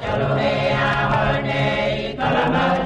Chalo hai ahone, kalamata.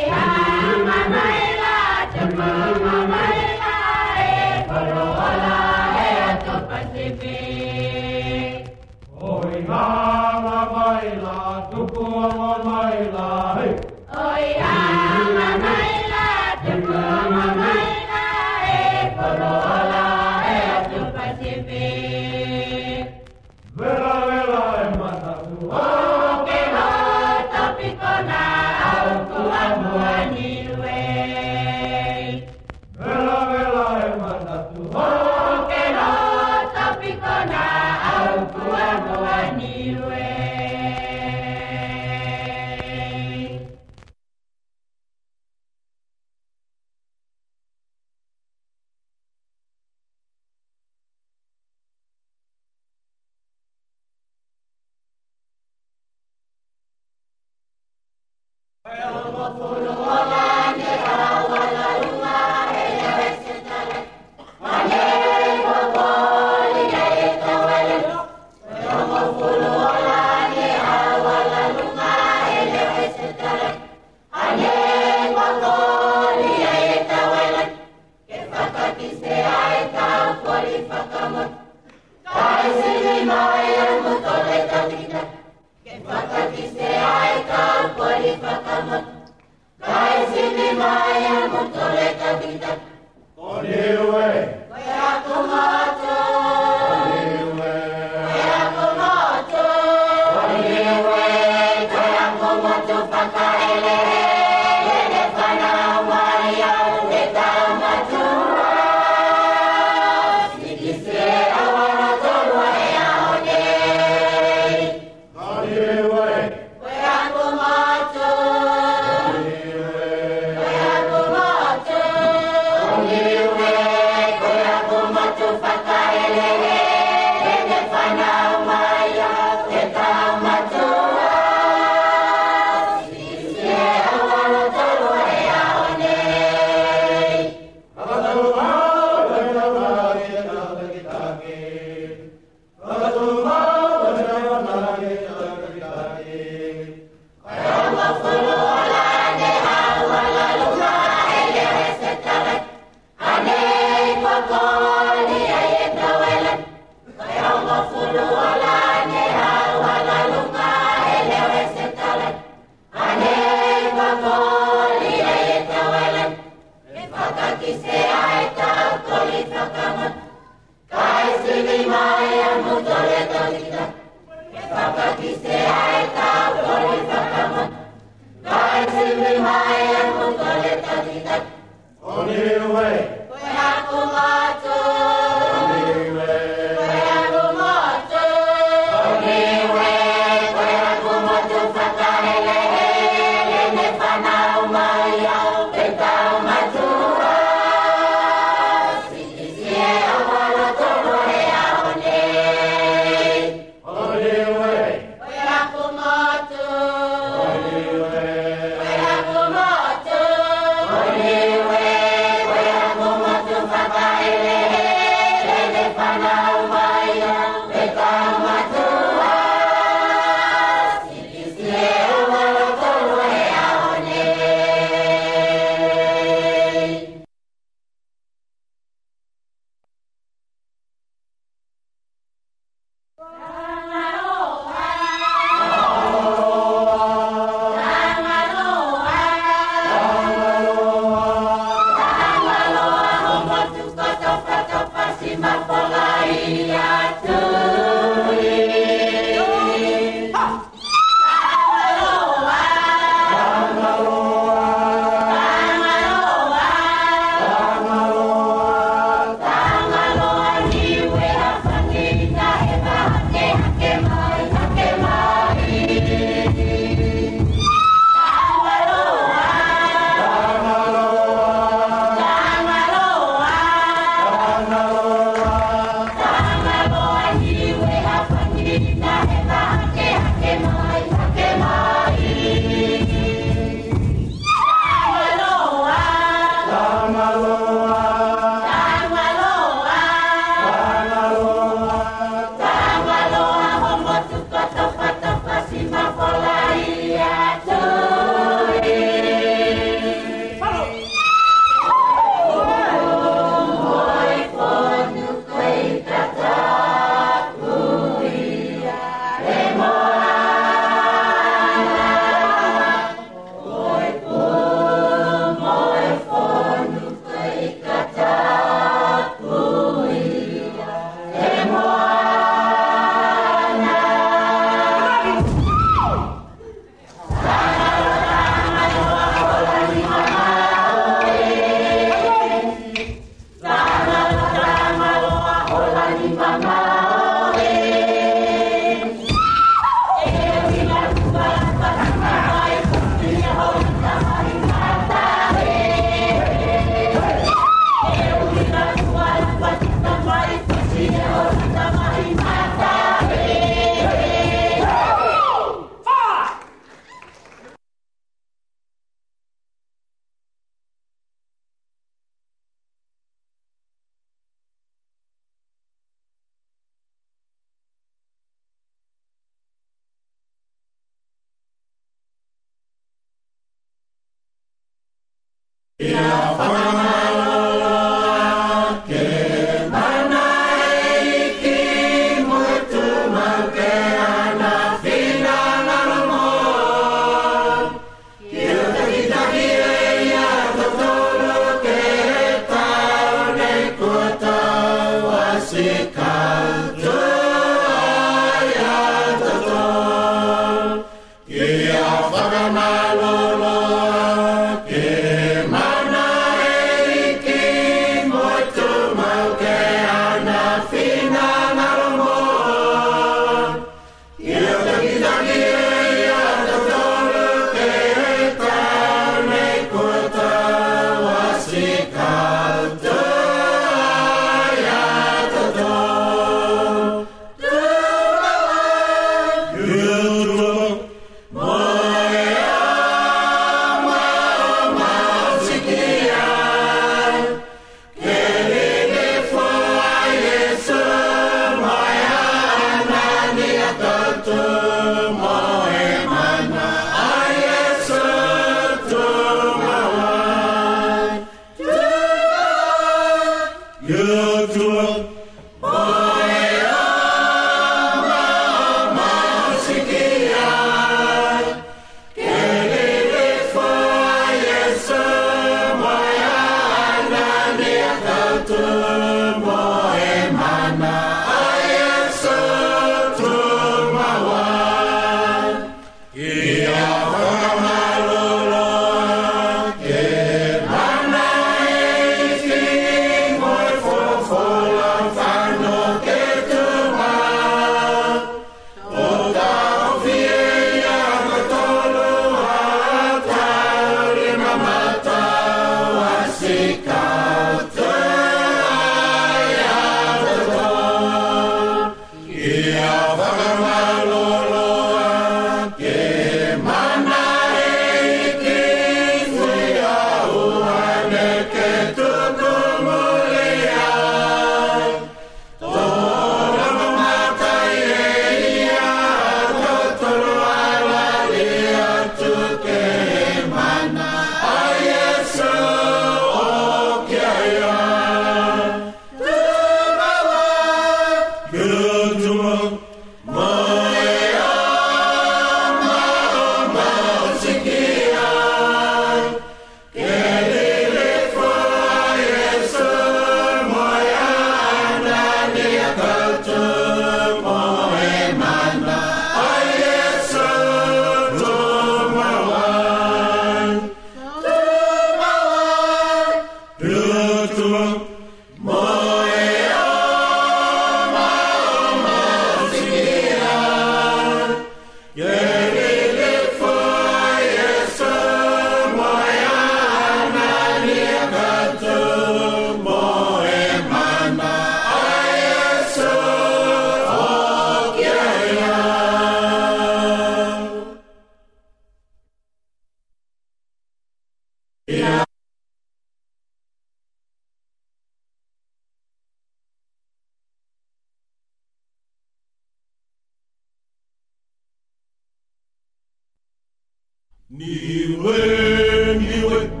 你问，你问。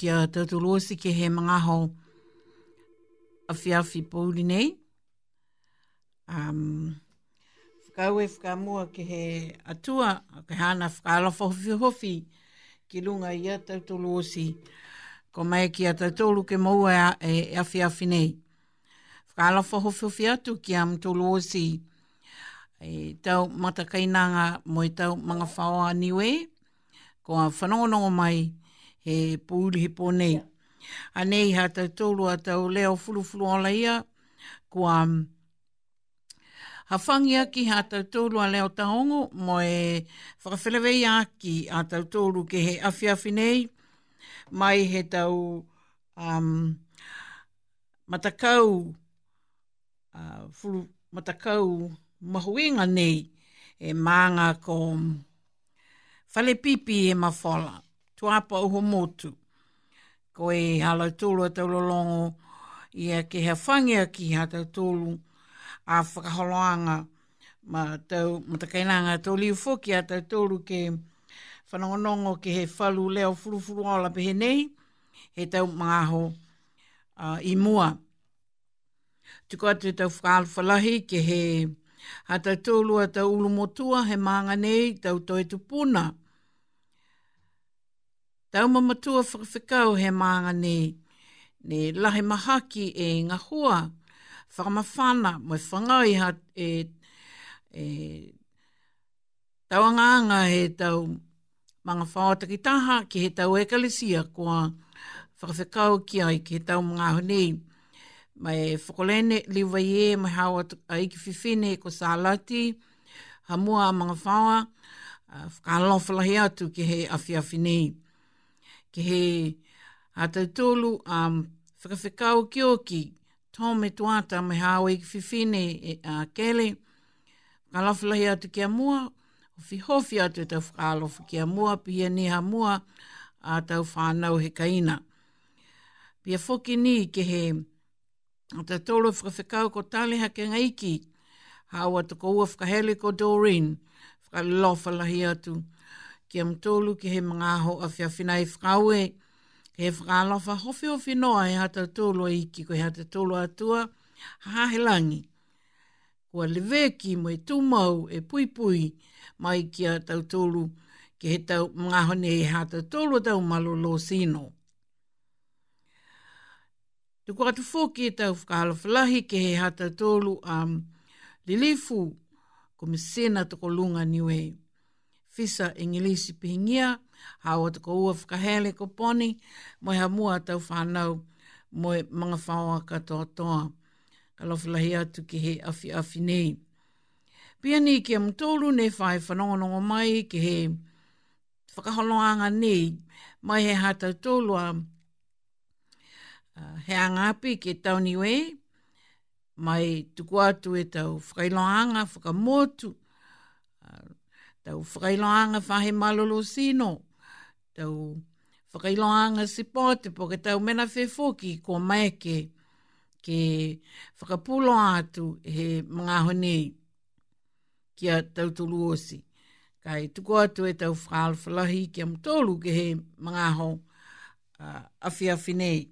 kia tatu loosi ke he mga ho awhiawhi pōuri nei. Um, whakau e whakamua ke he atua, ke hana whakalofa hofi hofi ki lunga i a tatu loosi. Ko mai ki a tatu ke maua e, e, e awhiawhi nei. Whakalofa hofi hofi atu ki am tatu loosi. E tau matakainanga mo i tau mga whaoa niwe, ko a whanongonongo mai, he pūli he pōnei. Yeah. A nei ha tau tōlu a tau leo fulufulu ala ia, kua mm, hawhangi aki ha tau tōlu a leo taongo, mo e whakawhilewei aki a tau tōlu ke he awhiawhi nei, mai he tau um, matakau, uh, fulu, matakau mahuenga nei e maanga ko mm, whale pipi e mawhala tuapa uho motu. Ko e hala tolu a taulolongo i a ke hea whangi a ki hea taulolu a whakaholoanga ma tau matakainanga tau liu fwki a tau tolu ke whanongonongo ke he whalu leo furufuru ala pe he nei he tau mga i mua. Tuko atu e tau whakalwhalahi ke he a tau tolu a tau ulu motua he maanga nei tau toi Tau ma matua whakawhikau he maanga nei. Ne lahi mahaki e ngā hua. Whakamawhana, mai whangai ha e, e tauanganga he tau mga whaotaki taha ki he tau ekalesia kua whakawhikau ki ai ki he tau mga honi. Mai whakolene liwa ie, mai hawa aiki whiwhine ko sālati, ha mua mga whawa, uh, whakalofalahi atu ki he awhiawhi ke he a te tolu a um, whakawhikau ki oki tō me tuata me hawe ki whiwhine e, a uh, kele. Ka lawhilahi atu ki a mua, o whihofi atu e tau whakalofa ki a mua, pia niha mua a tau whanau he kaina. Pia whoki ni ke he a te tolu e whakawhikau ko tali hake ngaiki, hawa tuko ua whakahele ko Doreen, whakalofa lahi atu kia mtolu ki he mga aho a whia whina i whakaue. He whakalofa hofi o whinoa e hata tolu i ki koe hata tolu atua ha he langi. Kua lewe ki mo e tūmau e pui pui mai ki a tau tolu ki he tau mga aho ne e hata tolu tau malo lo sino. Tuku atu fōki e tau whakalofa lahi ki he hata tolu a um, lilifu komisena toko lunga niwei fisa ingilisi pihingia, hao te ko ua whakahele ko poni, moi ha mua tau whanau, moi mga whaoa katoa toa. Kalofilahi atu ki he afi afi nei. Pia ni ki am tolu ne whae whanongonongo mai ki he whakaholoanga nei, mai he hata tolu a he angapi ki tau ni mai tuku atu e tau whakailoanga, whakamotu, tau whakailoanga whahe malolo sino, tau whakailoanga si pote, po ke tau mena whefoki ko maeke ke whakapulo atu he mga honi kia tau tulu osi. Kai tuko atu e tau whakalwhalahi kia mtolu ke he mga ho uh, afi afi nei.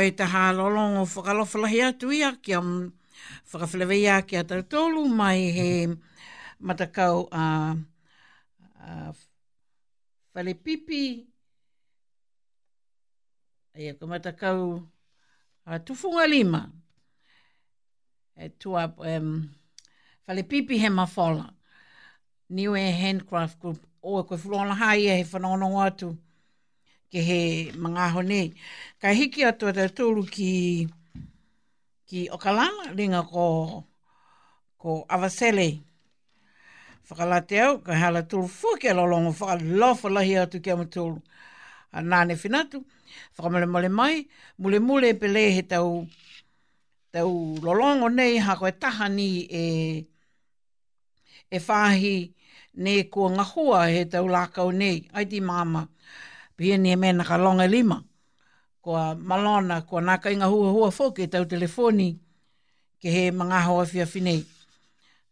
koe te hālolong o whakalofalahi atu ia ki am whakawhilewei a ki atar tolu mai he matakau a whalepipi e ko ka matakau a tufunga lima e tua um, whalepipi he mawhola New Air Handcraft Group o e koe fulona hai e he whanonongo atu ke he mga ahonei ka hiki atu te tūru ki, ki Okalana, ringa ko, ko Avasele. Whakalate au, ka hala tūru fuke lolongo, whakalofa lahi atu kia matūru. A nāne whinatu, whakamale mole mai, mole mole pe le he tau, tau lolongo nei, ha koe tahani e, e whahi ne kua ngahua he tau lākau nei, ai di māma, pia ni e mena ka longa lima kua malona, kua naka inga hua hua fō ke tau telefoni ke he mga hoa fia finei.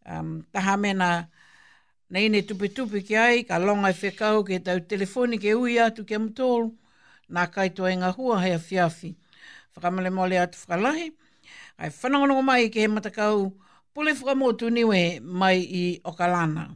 Um, taha mena na ine tupi tupi ki ai, ka longa e whekau ke tau telefoni ke ui atu ke mtoro, nā kai tō e inga hua hea fiafi. Whakamale mole atu whakalahi, ai whanangonongo mai ke he matakau pule whakamotu niwe mai i Okalana.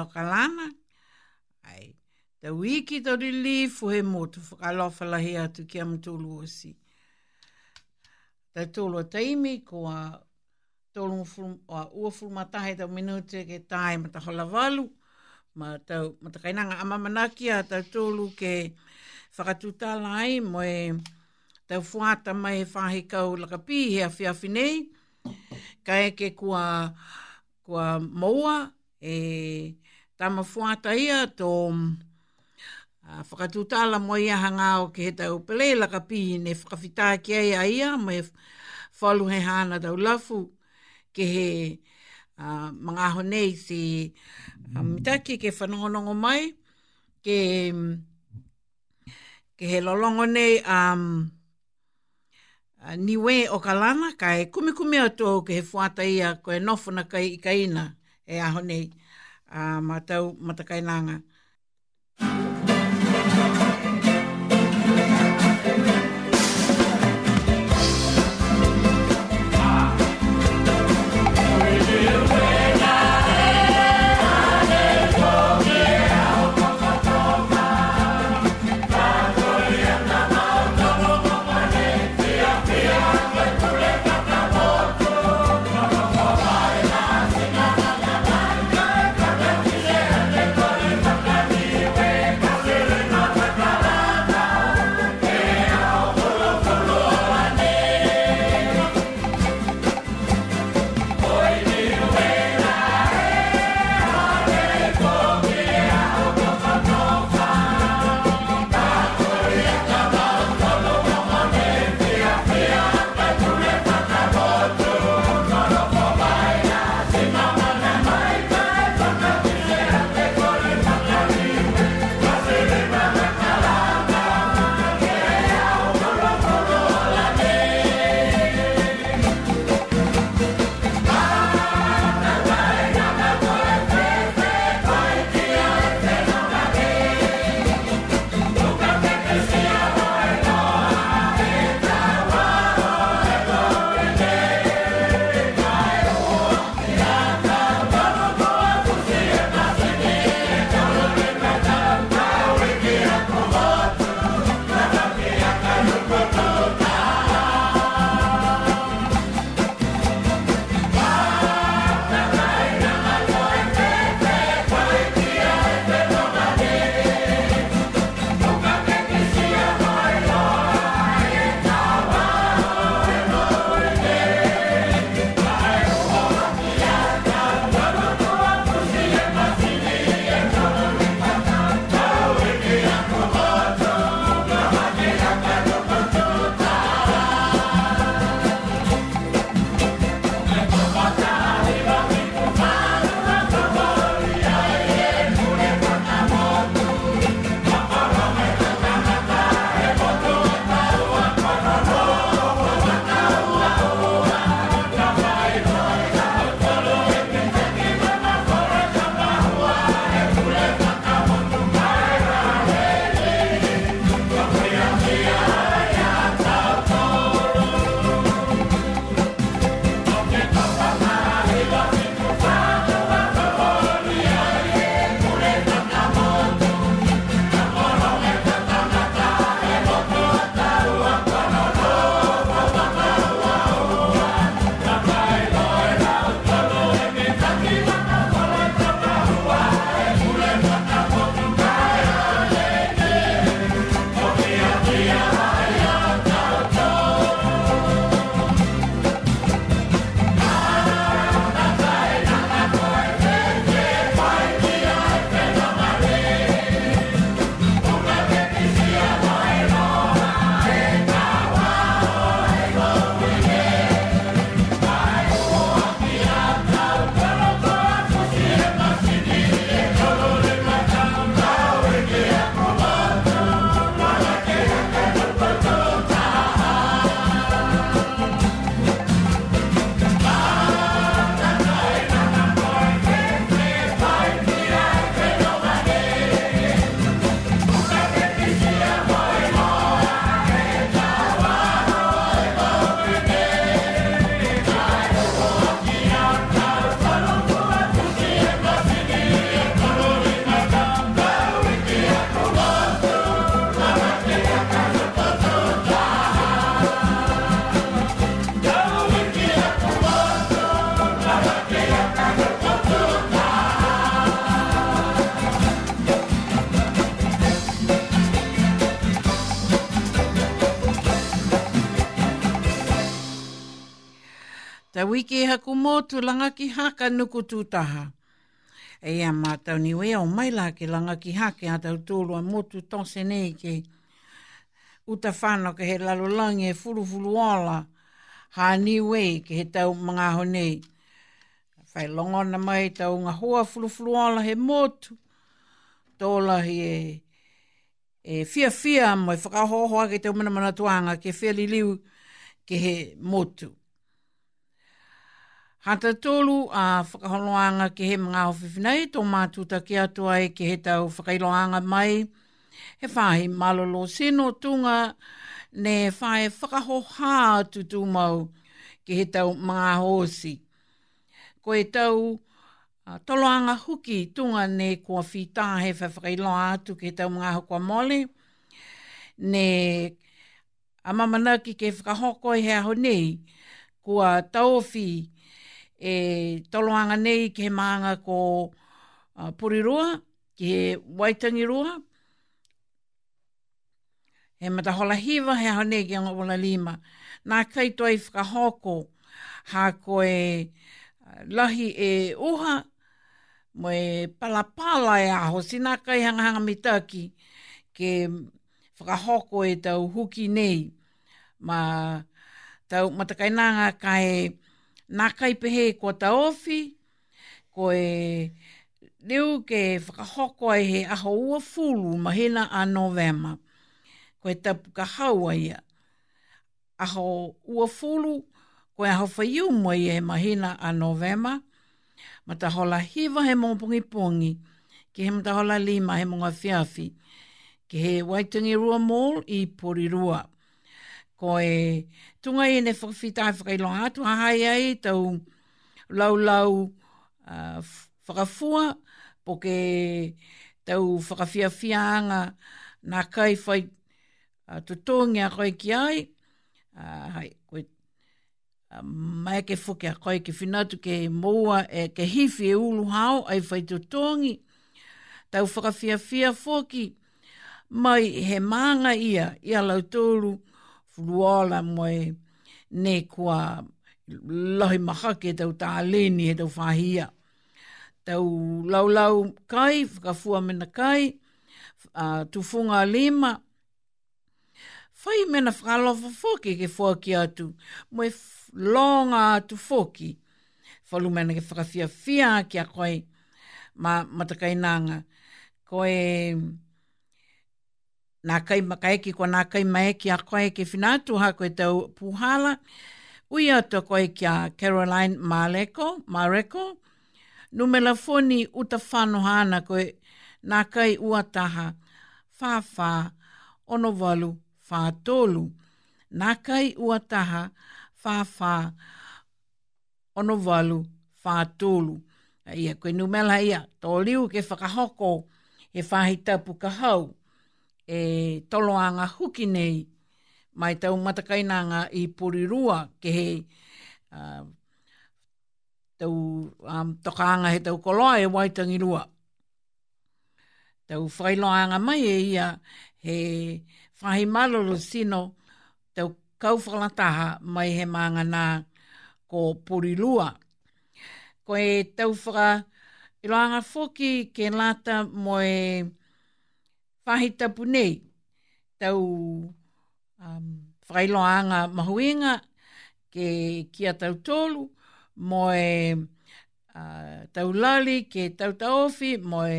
o ka lana. Ai, te wiki to ri li fu he motu whakalofa lahi atu ki am tōlu osi. Te tōlu teimi ko a tōlu ua fulmatahe tau minute ke tae mata hola walu. Ma tau, mata kainanga amamanaki a tau tōlu ke whakatutala ai mo e tau fuata mai whahi kau lakapi he a whiawhi nei. Ka eke kua, kua maua e tama fuata ia to a whakatutala mo ia hanga o ke he tau pelela ka pi ne whakawhita ke ia ia mai whalu he hana tau lafu ke he uh, mga honei si um, mitake ke whanongonongo mai ke ke he lolongo nei um, niwe o ka lana kai kumikumi atu ke he fuata ia koe nofuna kai kaina e a nei a ah, matau nanga. ke haku mō tu langa ki haka nuku tūtaha. E a mātau ni wea o mai la ke langa ki hake a tau tōlu a motu tose nei ke uta whāno ke he lalo langi e furufuru ala ha ni wei ke he tau mga ho nei. Whai longona mai tau ngā hoa furufuru ala he motu tōlahi e e fia fia mo e whakahohoa ke tau mana mana tuanga ke fia liliu ke he motu. Hata tolu a whakaholoanga ke he mga awhiwhinei, tō mātu take atua e ke he tau whakailoanga mai. He whahi malolo seno tunga, ne whae whakahoha atu tūmau ke he tau mga hōsi. Ko e tau toloanga huki tunga ne kua whita he whakailoa tu ke he tau mga hokua mole. Ne a mamanaki ke whakahoko he aho nei kua tau whi whakailoa e toloanga nei ki he maanga ko uh, Purirua, ki he Waitangi Rua. He mata hola hiva, he aho nei ki anga wala lima. Nā kai toa i whakahoko, hā ko e lahi e uha, mo e palapala e aho, sinā kai hangahanga mitaki, ke whakahoko e tau huki nei. Ma tau matakainanga kai e, nā kai pehe kua ta ofi, ko e reu ke whakahoko ai he aho ua fulu mahina a novema. Ko e tapu ka haua ia. Aho ua fulu, ko e aho whaiumua ia he mahina a novema. Ma ta hola hiva he mō pungi pungi, ki he mta hola lima he mga fiafi, ke he rua Mall i Porirua. Ko e tunga i ne whakawhita e whakailonga atu a hai ai tau lau lau uh, whakafua po ke tau whakawhia whianga nā kai whai uh, tutongi a koe ai uh, hai koe uh, ke whuke a koe ki ke moua e ke hifi e ulu hao ai whai tutongi tau whakawhia whia whoki mai he manga ia ia lau tōru fluola moe ne kua lahi maha ke tau tā leni he tau whahia. Tau laulau kai, whakafua mena kai, uh, tufunga lima. Whai mena whakalofa foki ke fua atu. Moe longa atu foki. Whalu mena ke whakafia fia ki a koe matakainanga. Koe nā kai makaeki ko nā kai maeki a koe ke whinātu ha koe tau puhala. Ui atua koe kia Caroline Maleko, Mareko. Numela foni uta whanohana koe nā kai uataha whāwhā onovalu whātolu. Nā kai uataha whāwhā onovalu whātolu. Ia koe numela ia tōliu ke whakahoko e whahi tapu ka e toloanga huki nei mai tau matakainanga i porirua ke he uh, tau um, tokaanga he tau koloa e waitangi rua. Tau whailoanga mai e ia he whahi maloro sino tau kauwhalataha mai he maanga nā ko porirua. Ko e tau whaka iloanga foki ke lata mo e fahi tapu nei. Tau um, whailoanga mahuenga ke kia tau tolu, moe uh, tau lali ke tau taofi, moe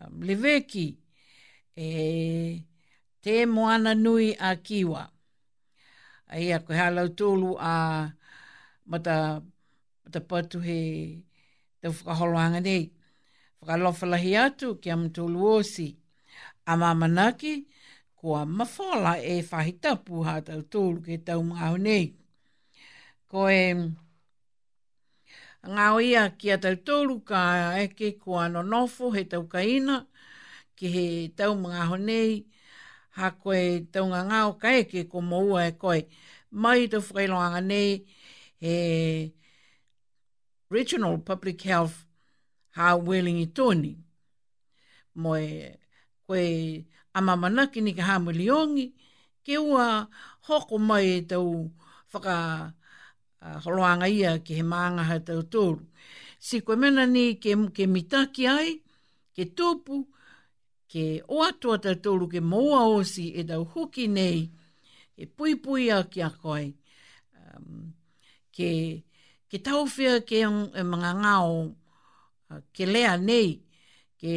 um, leveki e te moana nui a kiwa. Ai a koe halau tolu a mata, mata patu he tau whakaholoanga nei. Whakalofalahi atu ki am osi. A mamanaki, kua mawhala e whahi tapu ha tau tōru ke tau mga honei. Ko e ngā oia ki a tau tōru ka eke kua no nofo he tau kaina ki he tau mga honei ha koe tau ngā ngā o ka eke ko maua e koe mai tau whakailoanga nei he Regional Public Health ha Wellingi Tōni. Moe koe a mamanaki ni ka hamuliongi, ke ua hoko mai e tau whaka uh, holoanga ia ki he maangaha e tau tōru. Si koe mena ni ke, ke mitaki ai, ke tūpu, ke oatua tau tōru ke moa osi e tau huki nei, e pui pui a ki a koe. ke, ke tauwhia ke e mga ngāo, ke lea nei, ke... Ke,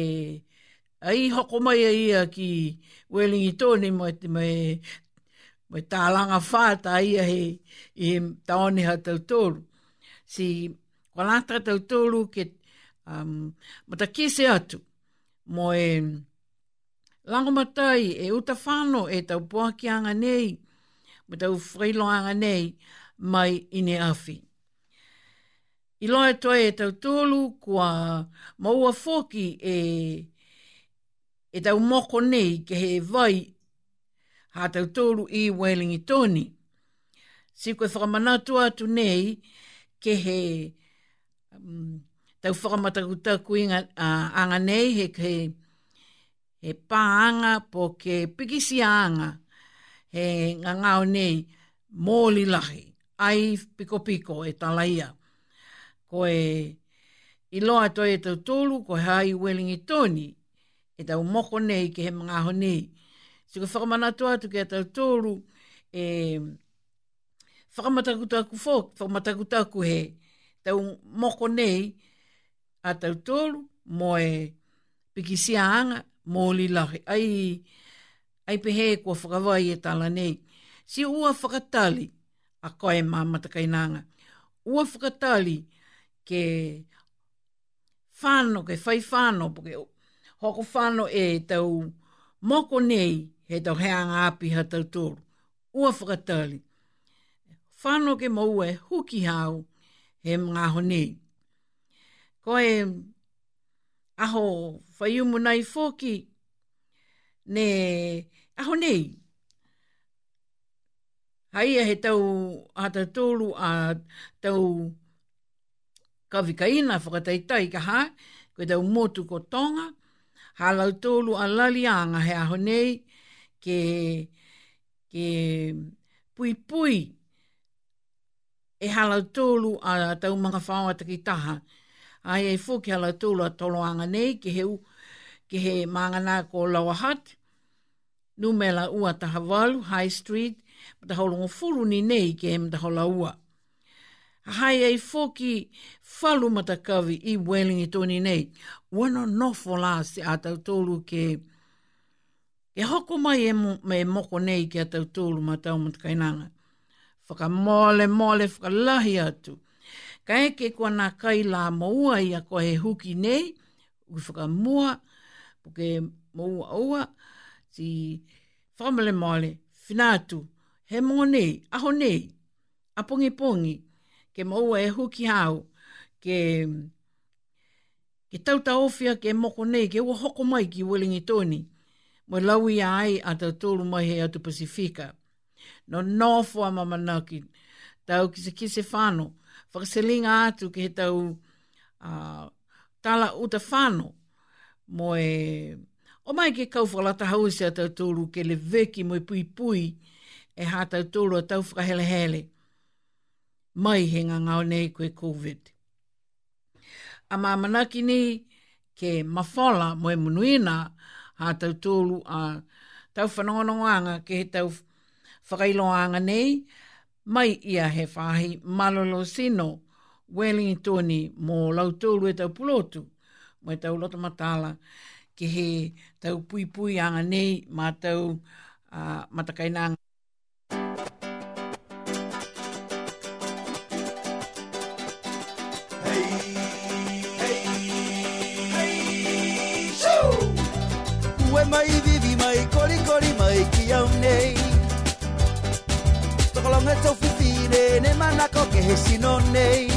Ai i hoko mai a ia ki Wellingi Tone mo te mai mo e tālanga whāta a he i he taone ha tau tōru. Si kwanātra tau tōru ke um, mo ta kese atu mo e langamatai e uta whāno e tau puakianga nei mo tau whailoanga nei mai i ne awhi. I loa e tau tōru kua maua fōki e tau e tau moko nei ke he vai ha tau tōru i Wellingi Tony. Siko e whakamanatu atu nei ke he um, tau whakamataku taku inga, uh, anga nei he ke he pānga po ke pikisi anga he ngā ngāo nei mōli lahi ai piko piko e talaia. Ko e i loa toi e tau ko hai i Tony e tau moko nei ke he mga aho nei. Si ko whakamana atu atu ke tau tōru, e whakamataku tāku fōk, whakamataku tāku he, tau moko nei a tau tōru, mo e pikisia anga, mō li lahi. Ai, ai pehe e kua whakawai e tala nei. Si ua whakatali, a koe mā matakainanga, ua whakatali ke whāno, ke whai whāno, po hoko whano e tau moko nei he tau heanga api ha tau tōru. Ua whakatali. Whano ke mau e huki hau he mga ho nei. Ko e aho whaiumu nei fōki ne aho nei. Haia he tau hata tōru a tau kawhikaina whakataitai ka hā, koe tau motu ko tonga, halau tolu a lali anga he aho nei ke, ke pui pui e halau tolu a tau mga whaua taha. Ai e fuki halau tolu a tolo anga nei ke he, ke he mangana ko lawahat. Numela ua taha walu, High Street, ta holo ngofuru ni nei ke he mta holo hai ei foki falu matakavi i welingi toni nei. Wano nofo la se atau tolu ke e hoko mai e, mo, e moko nei ke atau tolu matau matakainanga. Whaka mole mole whaka lahi atu. Ka eke kua nā kai la maua i a koe huki nei, u whaka mua, puke maua aua, si whamale mole, finatu, he mō nei, aho nei, a pongi, ke maua e huki hau, ke, ke tauta ofia ke moko nei, ke ua hoko mai ki Wellingi Tony, mo lawi ai a ta tolu mai he atu Pasifika. No nofo a mamanaki, tau kise kise whano, whakaselinga atu ke he tau uh, tala uta whano, mo e, o mai ke kau whalata hausi a ta tolu ke le veki mo i e pui pui, e hā tau tolu a tau whakahele hele mai he ngangau nei koe COVID. A manaki nei ke mawhala moe munuina a tau tōlu a tau whanonganonganga ke he tau whakailoanga nei mai ia he whahi malolo sino Wellington tōni mō lau tōlu e tau pulotu moe tau loto matala ke he tau pui pui anga nei mā tau matakainanga. ni sino nei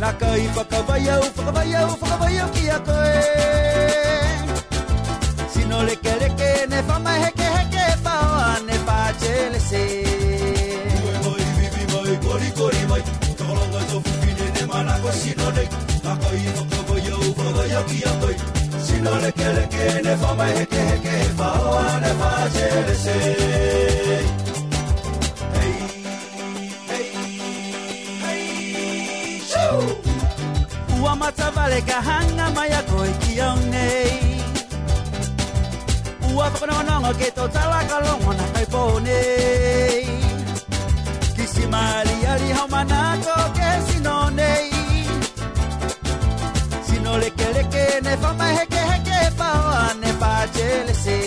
Na kai whaka vai au, whaka vai au, whaka vai au ki a koe Sino leke leke, ne whama heke heke, whaoa ne pāche le se Koe mai, bibi mai, kori kori mai, whakalanga to whukine ne mana ko sino nei Na kai whaka vai au, whaka vai au ki a koe Sino leke leke, ne whama heke heke, whaoa ne pāche le se Koe matsavaleka hangama yako ikione uafakonongonongo ke totsalakalogo na kaipone kisimalialihaumanako ke sinonei sinolekeleke ne famahekeheke paoane pajelese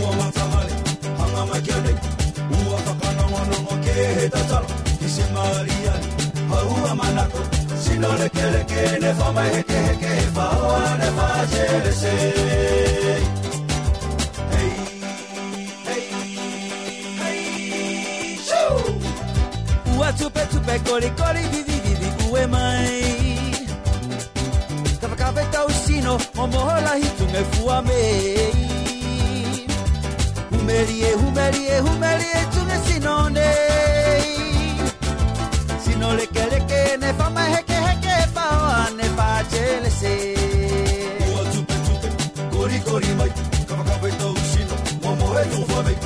ua matsavale hangama kione uafakonongonongo ke hetatsalo kisimaliali hauamanako Hey, hey, hey, shoo! sino mo moho lahi Sino leke leke ne fa ma heke mai Kama kawe tau sino Mua moe tu whamei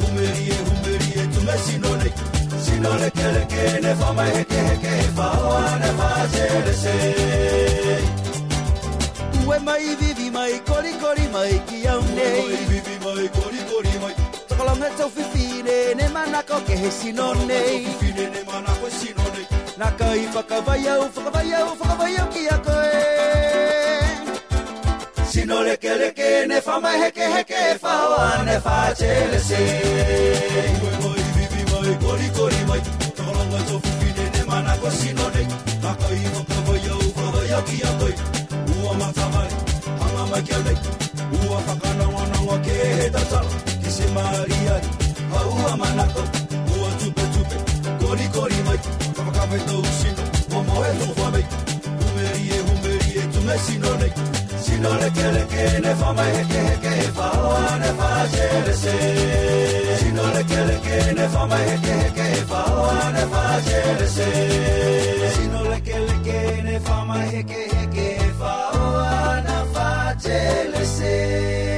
Humeri e humeri e tu me sino nei Sino ne ke le ke ne wha mai heke heke He wha oa ne wha se le se Ue mai vivi mai kori kori mai ki au nei Ue mai vivi mai kori kori mai Tokolonga tau fifi ne ne manako ke he sino nei Tokolonga tau fifi ne ne manako e sino nei Naka i whakawai au, whakawai au, whakawai au ki a koe sino le que le que ne fa ma he que he que fa wa ne fa che le se moi vivi moi cori cori moi to lo mo to fi ne ne ma na cosino le ta ko i mo ko yo fa wa yo ki yo toi u o ma fa mai ha ma ma ke le u o fa ka na wa na wa ke he ta ta ki se ma ri ai ha u o ma na ko u o tu pe tu pe cori cori moi fa ka ve to sino mo mo e lo fa mai Tu me rie, tu me rie, tu me sinone, Si no le que que ne fama Sinolekeleke nefa mahekeheke fawa nefa chelese. que nefa mahekeheke ne nefa chelese. que nefa mahekeheke fawa nefa chelese.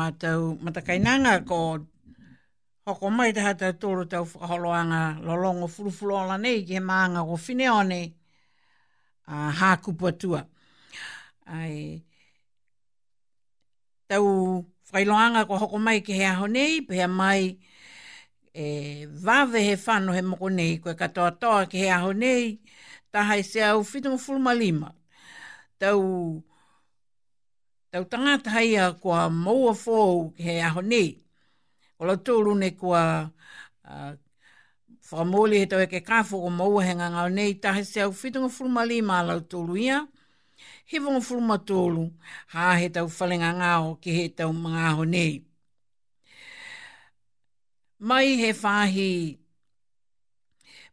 mātou matakainanga ko hoko mai te hata tōru tau whakaholoanga lolongo furufuloa nei ki he maanga ko Fineone a uh, hākupua tua. Ai, tau whailoanga ko hoko mai ki he aho nei, pēha mai e, vāve he whano he moko nei, koe katoa toa ki he aho nei, taha e se au whitamu fulma lima. Tau Tau tanga hai a kua maua fōu he aho nei. O la tōru ne kua uh, whamoli he tau e ke kāfo o maua he ngangau nei. Ta he seau whitunga fulma li mā lau tōru ia. He vonga fulma tōru hā he tau whalinga ngāo ki he tau mga aho nei. Mai he whāhi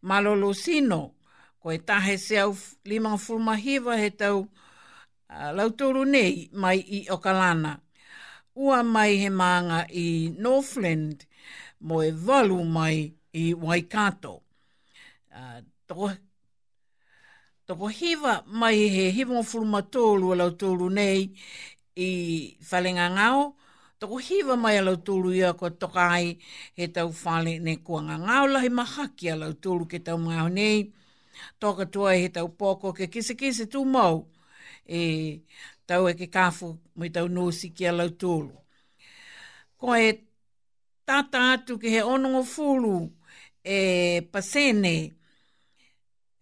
malolo sino. Ko e tahe seau limang fulma hiva he tau mga Ah, lautoro nei mai i Okalana. Ua mai he maanga i Northland, mo e walu mai i Waikato. Uh, ah, toko, toko hiva mai he hivo furumatolu lautoro nei i Whalinga Ngao, Toko hiva mai a lautoru ia ko tokai he tau whale ne kuanga ngao lahi mahaki a lautoru ke tau mga honi. Toka tua he tau poko ke kise kise tū mau e tau e ke kafu mai tau nosi ki a lau tōlu. Ko e tata atu ki he onongo fulu e pasene,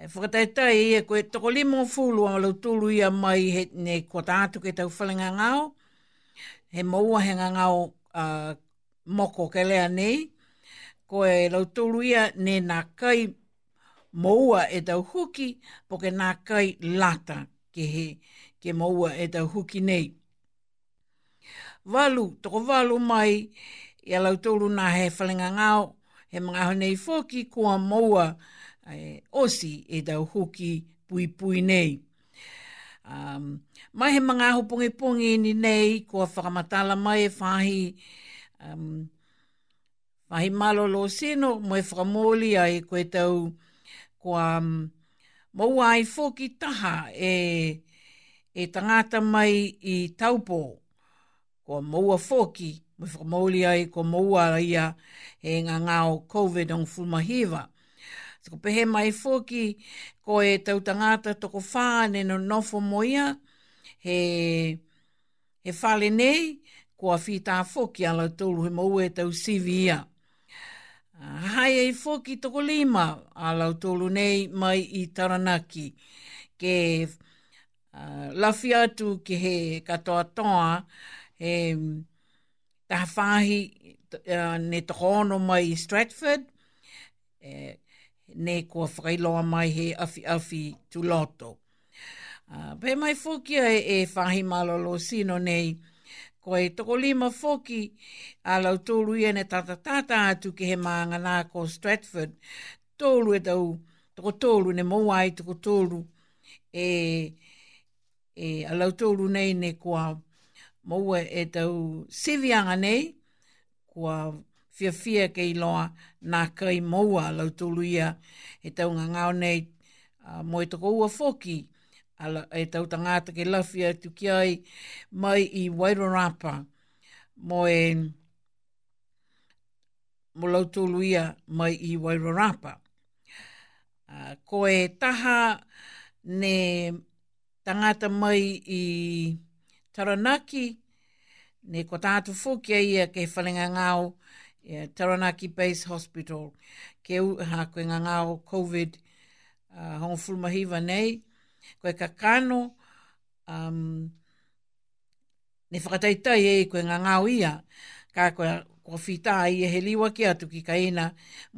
e whakatai tai e koe toko limo fulu a lau tōlu ia mai he ne ko tata atu ke tau whalinga ngāo, he maua he ngā ngāo moko ke lea nei, ko e lau tōlu ia ne nā kai moua e tau huki, po ke nā kai lata ke he ke maua e tau huki nei. Walu, toko walu mai, i alau tōru nā he whalinga ngāo, he mga honei fōki kua maua e, osi e tau huki pui pui nei. Um, mai he mga ho pungi pungi ni nei, kua whakamatala mai e whahi, um, whahi malolo sino, mo e whakamoli ai koe tau kua... Um, maua ai fōki taha e, e tangata mai i taupō. Ko maua fōki, mai whakamauli ai ko maua ia e ngā ngāo COVID ang fulmahiva. Tako pehe mai fōki ko e tau tangata toko whāne no nofo moia, he, he whale nei, ko a whi tā fōki ala tōru he maua e tau sivi ia. Hai ei foki toko lima alau lautolu nei mai i Taranaki. Ke uh, lafi atu ki he katoa toa he taha whahi uh, ne toko ono mai i Stratford. E, ne kua whakailoa mai he afi afi tu loto. Uh, pe mai fokia e, e whahi malolo sino nei ko e toko lima foki a lau tōru ia ne tata tata atu ki he maanga nā ko Stratford. Tōru e tau, toko tōru ne mouai, toko tōru e, e a lau tōru nei ne kua moua e, e tau sivianga nei kua fia fia kei loa nā kai moua lau tōru ia e tau ngā ngāo nei uh, mo toko ua foki ala e tau ta ngāta ke lafi e tu ki ai mai i Wairarapa mo e mo lau mai i Wairarapa. Uh, ko e taha ne tangata mai i Taranaki, ne ko tātu ai ia ke whalinga ngāo yeah, Taranaki Base Hospital, ke uha koe ngā ngāo COVID uh, hongo fulmahiva nei, koe ka kano, um, ne whakataitai e koe ngā ngāo ia, ka koe kua whita i e he liwa ki atu ki ka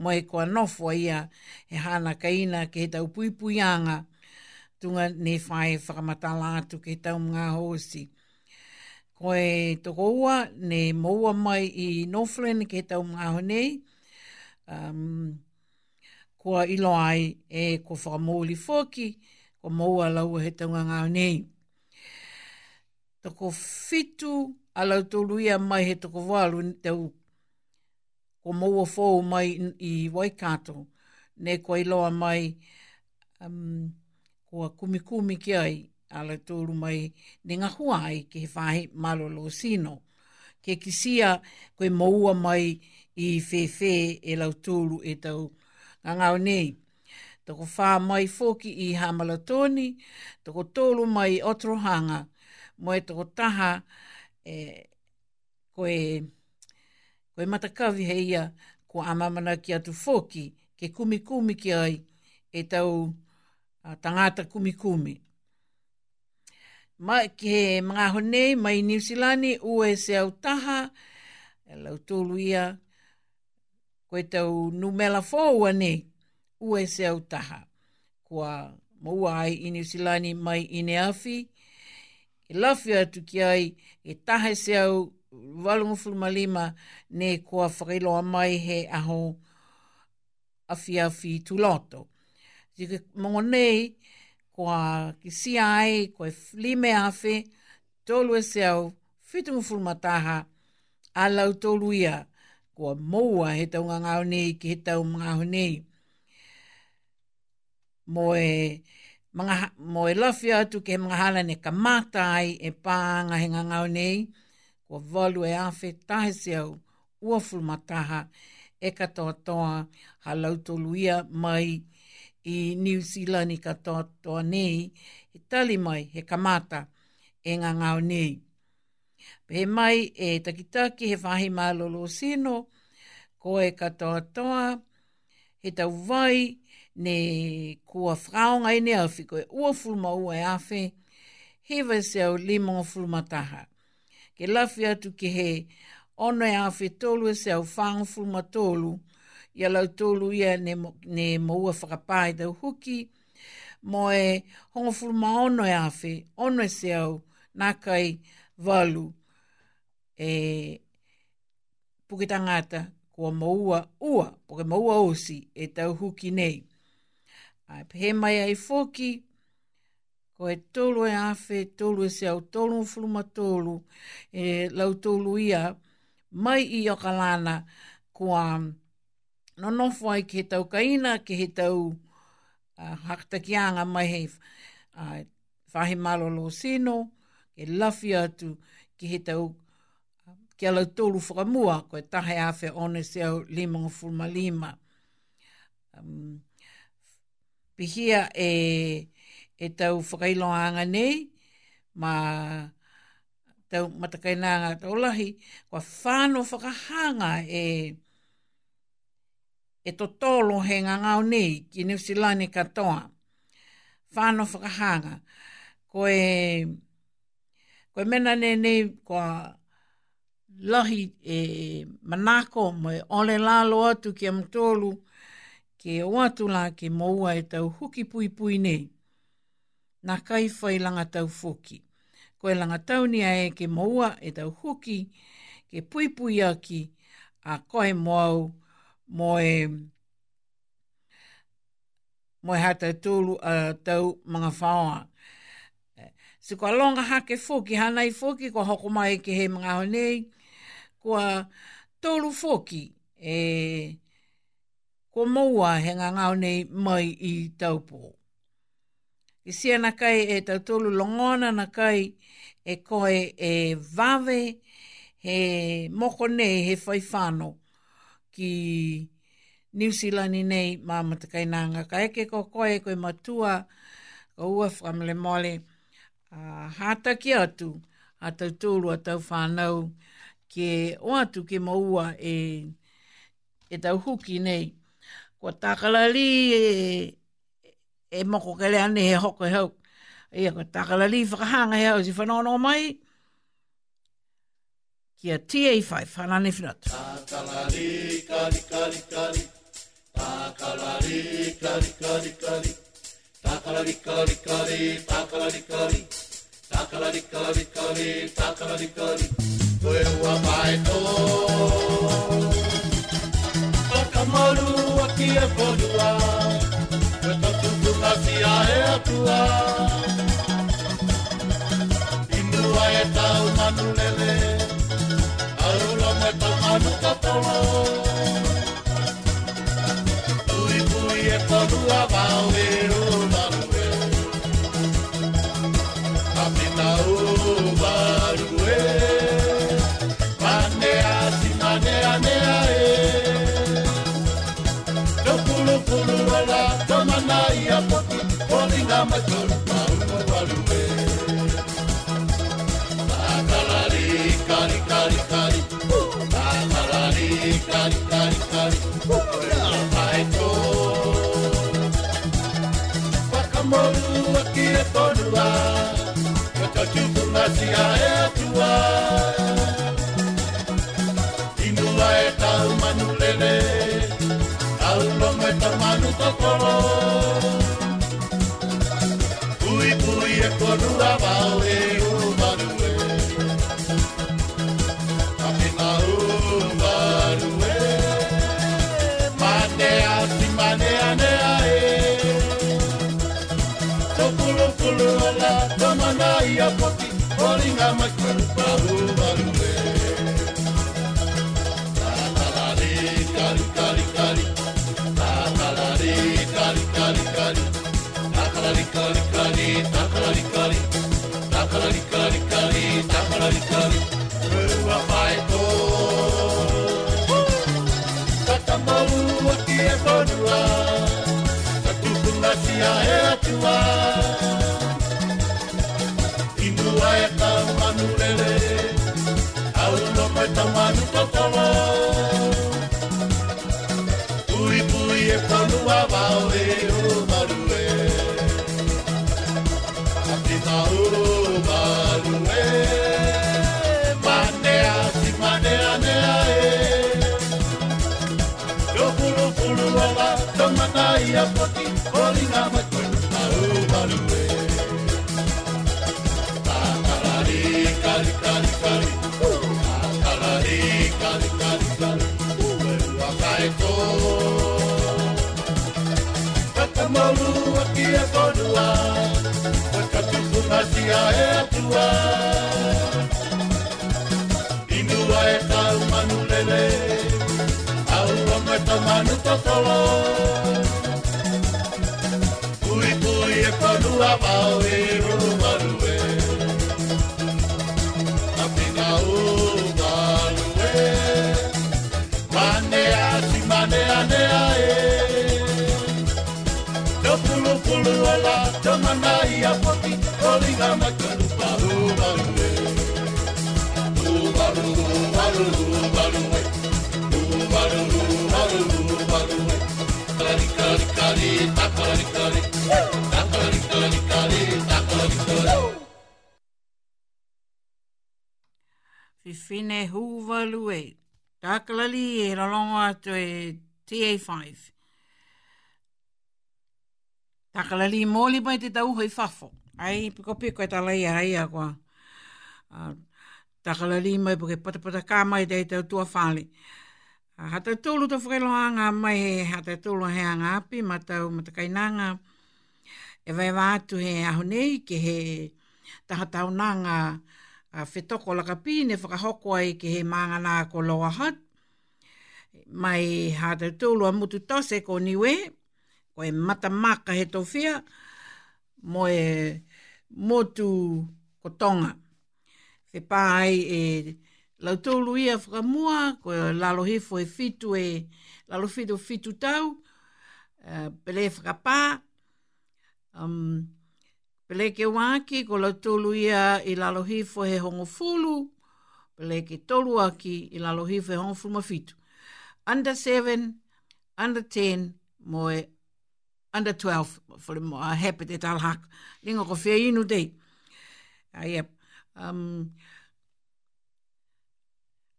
mo e kua nofo ia he hana kaina ina ke he tau puipuianga, tunga ne whae whakamatala atu ke he tau mga hosi. Koe toko ua, ne moua mai i Northland ke he tau mga honei, um, kua ilo ai e kua whakamoli foki, ko moua lau he taunga ngā nei. Tako fitu a lau tolu ia mai he tako walu tau ko moua fōu mai i Waikato, ne ko iloa mai um, ko a kumikumi ki ai a lau tolu mai ni ngā hua ai ki he whahe malo lo sino. Ke kisia koe moua mai i whewhe e lau tolu e tau ngā nei. Toko wha mai fōki i Hamalatoni, toko tōlu mai Otrohanga, mo e taha e, koe, koe matakavi heia ko amamana ki atu fōki, ke kumikumi kumi ki ai e tau a, tangata kumikumi. Ma, ke he mga honei mai New Zealand ue se au taha, e lau tōlu ia, koe tau numela fōua nei, ue se au taha. Kua maua ai i New Zealand mai i ne afi. E lafi atu ki ai e tahe se au walungu fulmalima ne kua whakailoa mai he aho afi afi tu loto. Tika mongo nei kua ki si ai koe lime afi tolu e se au fitungu fulmataha a lau tolu ia kua moua he tau ngangau nei ki he tau mga nei mo e mga mo e lafi atu ke mga hala ne kamata ai e pā ngā henga ngau nei ko volu e awhi tahe se au ua fulmataha e katoa toa halau toluia mai i New Zealand i katoa toa nei e tali mai he kamata e ngā ngau nei. Pe mai e takitaki he whahi mā lolo sino ko e katoa toa he tau vai ne kua whaonga i ne awhi koe ua fulma ua e awhi, hewa e se au limo fulma taha. Ke lawhi atu ke he, ono e awhi tolu e se au whaonga fulma tolu, i alau tolu ia ne, ne maua whakapai tau huki, mo e hongo fulma ono e awhi, ono e se au nākai walu e pukitangata kua maua ua, poke maua osi e tau huki nei ai pe mai ai foki ko e tolu e afe tolu e se au tolu fulu ma e lau tolu e ia mai i o kalana ko a no no foi ke tau kaina ke he tau uh, haktakianga mai he ai uh, malo lo sino e lafi atu ke he tau ke ala tolu whakamua, ko e tahe awhi one seo lima o fulma lima pihia e, e tau whakailoanga nei, ma tau matakaina tau lahi, kwa whāno whakahanga e, e totolo he ngangau nei ki New Zealand e katoa. Whāno whakahanga. Ko e, ko e mena nei nei kwa lahi e manako mo e ole lalo atu ki amtolu, ke o atu la ke moua e tau huki pui pui nei. Nā kai whai langa tau foki. Koe langa tau ni ae ke moua e tau huki ke pui pui aki a koe moau moe moe hata tūlu a tau mga whaoa. Si kua longa hake foki, hanai foki, kua hoko mai ke he mga honei, kua tūlu foki e ko maua he ngā ngāo nei mai i taupō. I sia na kai e tautolu longona na kai e koe e vave he moko nei he whaifano ki New Zealand nei mā matakai nanga. kai eke ko koe koe matua ka ua whamile mole a hata ki atu a tautolu a tau whanau ke o atu ke maua e, e tau huki nei kua takalali e, e moko kele ane he hoko he hau. Ia kua takalali whakahanga he hau si whanono mai. Kia tia i whai, whanane whinatu. Takalali, kari, kari, kari. Takalali, kari, kari, kari. Takalali, kari, kari, takalali, kari. Takalali, kari, kari, takalali, kari. Koe ua mai tō. Takamaru. Takamaru kia kodua e Koe ta tuku ka sia e atua Inua e tau manu lele Aurongo e tau manu katoloa malua ki e whanua Ma ka tukuna ki a e atua Inua e tau manu lele Au amu e tau manu tokolo Pui pui e whanua vau e ro fine huvalu e. Takalali e rolongo atu e TA5. Takalali moli mai te tau hoi fafo. Ai, piko piko e talai a hai akoa. Uh, takalali mai puke patapata ka mai te tau tua whale. hata tolu ta whakailoanga mai he hata tolu he anga api ma tau matakainanga. E vai vātu he ahonei ke he tahatau nanga. Uh, a whetoko laka pi ne whakahoko ai ke he māngana ko loa hat. Mai hātou tūlu a mutu tose ko niwe, ko e mata maka he tofia, mo e motu ko tonga. Whe pāi e lau tūlu ia whakamua, ko la lalo fo e fitu e lalo fitu fitu tau, uh, pele whakapā, um, Peleke wāki ko la tolu ia i lalo hifo he hongo fulu. Peleke tolu aki i lalo hifo he hongo fulu mawhitu. Under 7, under 10, moe under 12. Fole mo a hepe te tal haku. Ningo ko fia inu dei. Uh, yep. um,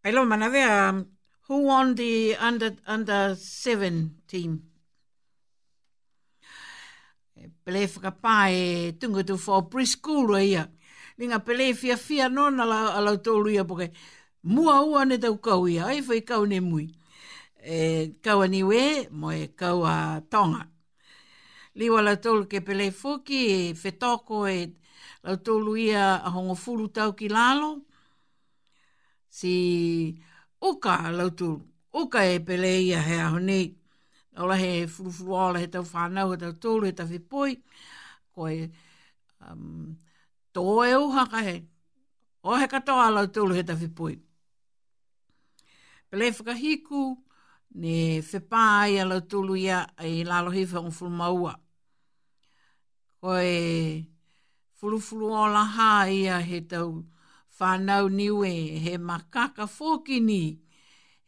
I love manawe. Um, who won the under under 7 team? pele fa pa e tungo tu for preschool e ia linga pele fia fia nona la la to ia poke mua ua ne tau kau ia ai fai kau ne mui e kau ni we mo e kau a tonga liwa la tolu ke pele fuki e fetoko e la tolu ia a hono fulu tau ki lalo si uka la tolu uka e pele ia he ahonei o la he furufuru o la he tau whanau, he tau tōru, he tau whipoi, ko e um, tō e uha ka he, o he katoa la tōru, he tau whipoi. Pele whakahiku, ne whepā ala tōru ia ai lalo hi fulmaua. furu maua. Ko e furufuru o hā ia he tau whanau niwe, he makaka fōkini ia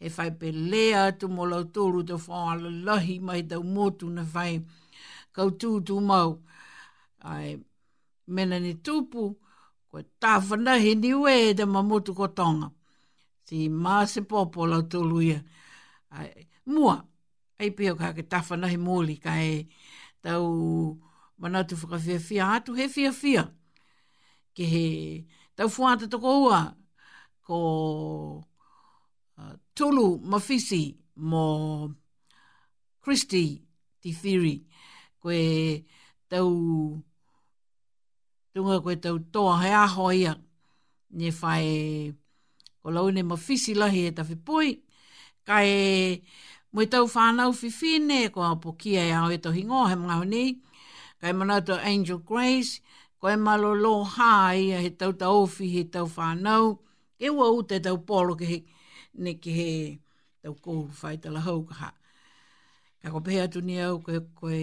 e fai pe lea tu mo lau tōru te whā la lahi mai tau motu na fai kau tū tū mau. Ai, mena ni tūpu, ko e tāwhana he ni ue e te mamotu ko tonga. Si mā se pōpō lau tōru ia. mua, ai pio ka ke tāwhana he mōli, ka e tau manatu whakawhia fia, atu he fia fia. Ke he tau fuata tokoua, Ko tulu mafisi mo Christy te whiri. Koe tau, tunga koe tau toa hea hoia. Ne whae, ko laune mafisi lahi e tawhi pui. Ka mui tau whanau whiwhine, ko apo kia e au e tau hingo, he mga honi. Ka manato Angel Grace, ko e malo lo hai, he tau tau whi, he tau whanau. e ua ute tau polo ke hei ne ke he tau kōru whai tala hau ka ha. Ka ko pēha tuni au koe koe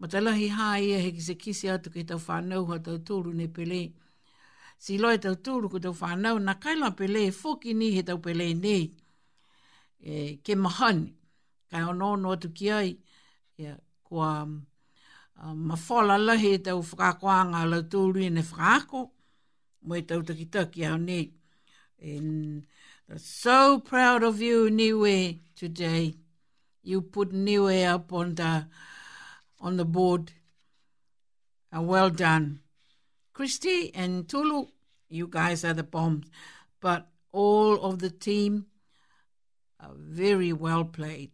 matalahi hai e he kise kise atu ke tau whanau ha tau tūru ne pele. Si loe tau tūru ko tau whanau na kaila pele e whoki ni he tau pele nei. E, ke mahani. Ka onono atu ki ai. Ia, kua uh, mawhala lahi e tau whakakoanga la tūru e ne whakako. Mo e tau takitaki hau nei. E, They're so proud of you, Niue, today. You put Niue up on the on the board. And uh, well done. Christy and Tulu, you guys are the bombs. But all of the team are very well played.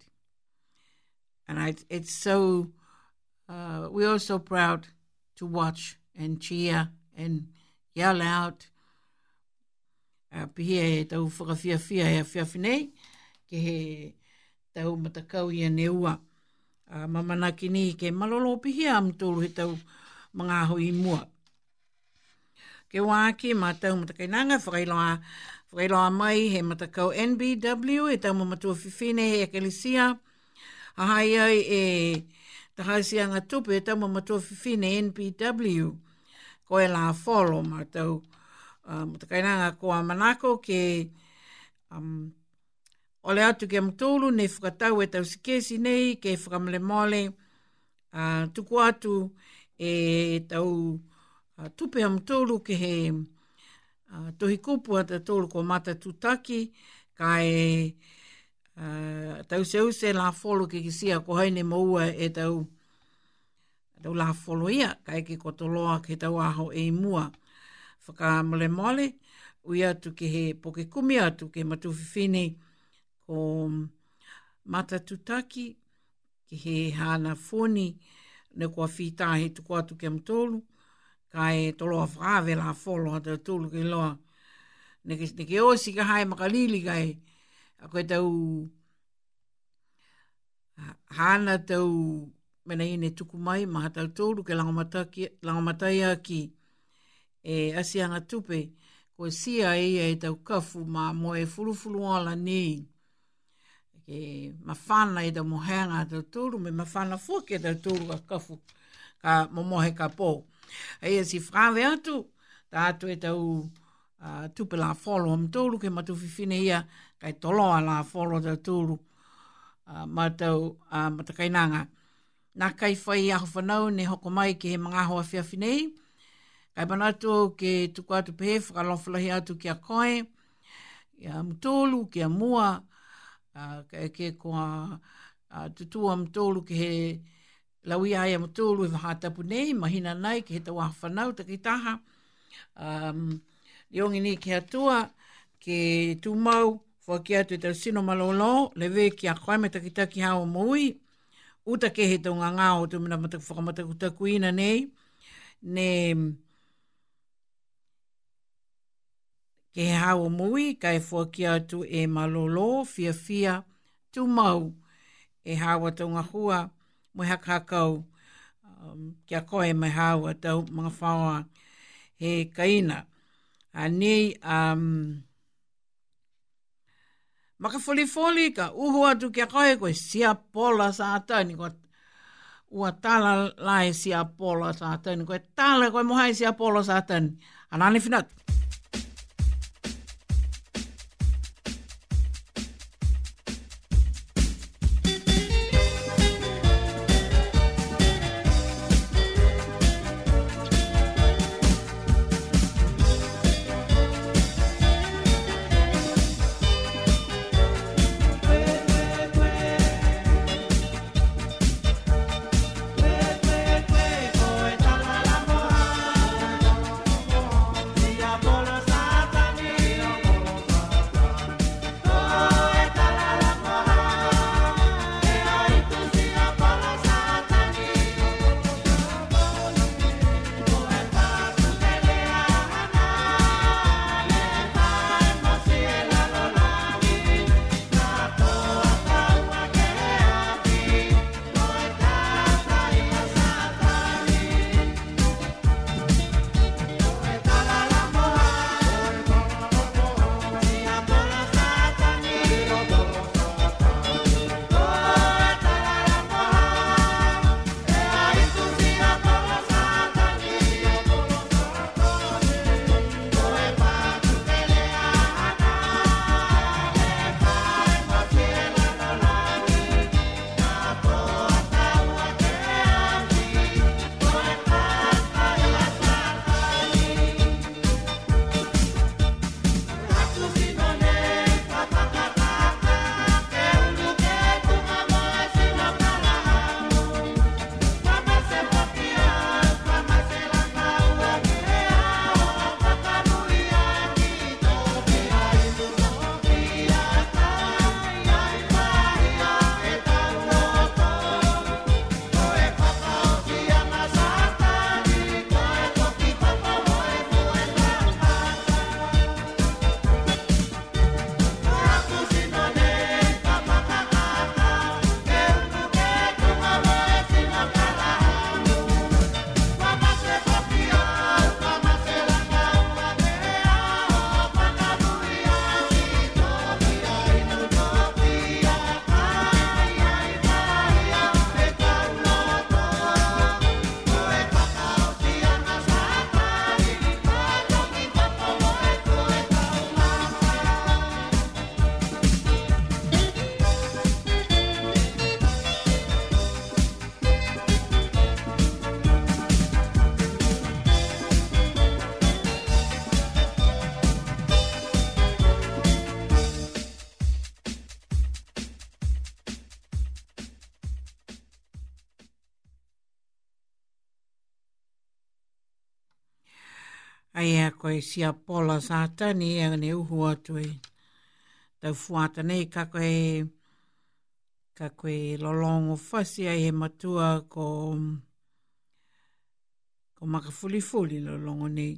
And I, it's so, uh, we're so proud to watch and cheer and yell out a pihia e tau whakawhiawhia e a whiawhi nei, ke he tau matakau i ane ua. A mamana ki ni ke malolo pihia am tōru he tau mga aho i mua. Ke wāke mā tau matakainanga whakailoa mai he matakau NBW e tau mamatua whiwhine he akalisia. Ahai ai e tahaisianga tupu e tau mamatua whiwhine NBW. Koe la follow mā tau matakau um, te kainanga ko a manako ke um, ole atu ke amatoulu ne whakatau e tau sikesi nei ke whakamale mole uh, ah, tuku atu e tau ah, tupe tupe amatoulu ke he uh, tohi kupu ata tolu ko mata tutaki ka e tau seuse la folo ke kisia ko haine maua e tau la folo ia ka e ke kotoloa ke tau aho e mua whaka mole mole, ui atu ki he poke kumi atu ke matuwhiwhini ko mata tutaki, ke he hana fōni, ne kua whita he tuku atu ki amtolu, ka e toloa whaave la wholo hata tolu ki loa. Ne ke osi ka hae makalili kai, a koe tau hana tau mena ine tuku mai maha tau tolu ke langamatai ki Langamata e asianga tupe ko sia e ia e tau kafu ma mo e furufuru ala nei. e mafana e tau mohanga tau turu me mafana fuke tau turu a kafu ka momohe ka pō e ia si frawe atu ta atu e tau tupe la folo am turu ke matu fifine ia kai toloa la folo tau turu ma tau uh, matakainanga Nā kai whai ahu ne hoko mai ke he mga ahu a whiawhinei. Ai panato ke tuku atu pehe whakalofalahi atu ki a koe, ki a mtolu, ki a mua, uh, ke ko a uh, tutua mtolu ki he lawi ai a mtolu e vahatapu nei, mahina nei ki he tawa whanau takitaha. Um, Iongi ni ki atua, ke tu mau, fwa ki atu e tau sino malolo, lewe ki a koe me takitaki hao mui, uta ke he tau ngā ngā o tu mina matakutakuina nei, ne... Nei... ke hao mui kai fua ki atu e malolo fia fia tu mau e hawa tau ngā hua mui kakau um, kia koe mai hawa tau mga whaua he kaina. A nei, um, maka foli foli ka uhu atu kia koe koe sia pola sa ni koe ua tala lai sia pola sa atani koe tala koe mohai sia pola sa atani. Anani finatu. sia pola sa tani e ne uhu atu e. Tau fuata nei ka koe, ka koe lolongo fasi ai e matua ko, ko maka fuli fuli lolongo nei.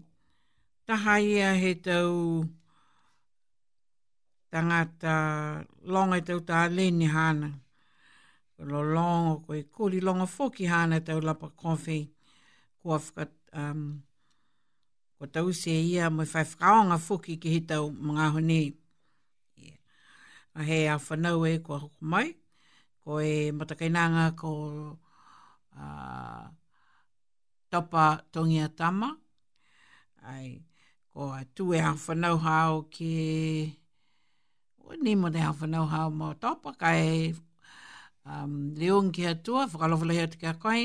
Taha ia he tau tangata longa tau tā leni hana. Ko lolongo koe kuli longa foki hana tau lapa kofi kua whakat, um, o tau se ia mo fai whakaonga fuki ki hitau mga honi. Yeah. A he a whanau e kua hoko mai, ko e matakainanga ko uh, topa tongi a tama, ai ko a tu e a whanau hao ki o ni mo te a whanau hao mo topa, e, kai um, leong ki atua, whakalofalehi atu ki a koi,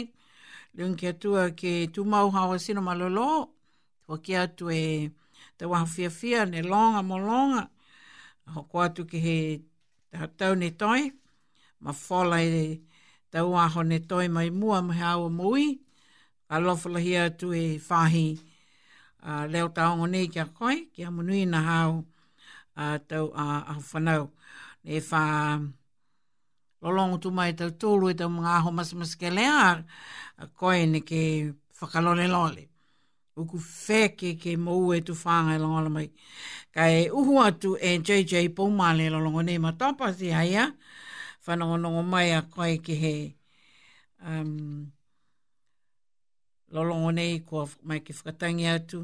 leong ki atua ki tu mau hao e sino malolo, Ho ki atu e te waha fia ne longa mo longa. Ho ko atu ki he tau ne toi. Ma whala e te waha ne toi mai mua mo hea o mui. Ka lofala hi atu e whahi leo taongo ne kia koi. Kia munui na hao uh, tau a uh, whanau. E wha lolongo tu mai tau tūlu e tau mga aho masamaske lea. ne ke whakalole lole. lole uku feke ke mou e tu whanga e longa mai. Ka e uhu atu e JJ Pumale lo e longo nei ma tapa si haia, whanongo nongo mai a koe ke he um, lo longo nei kua mai ke whakatangi atu,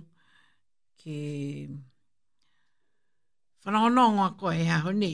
ke whanongo nongo a e ha honi.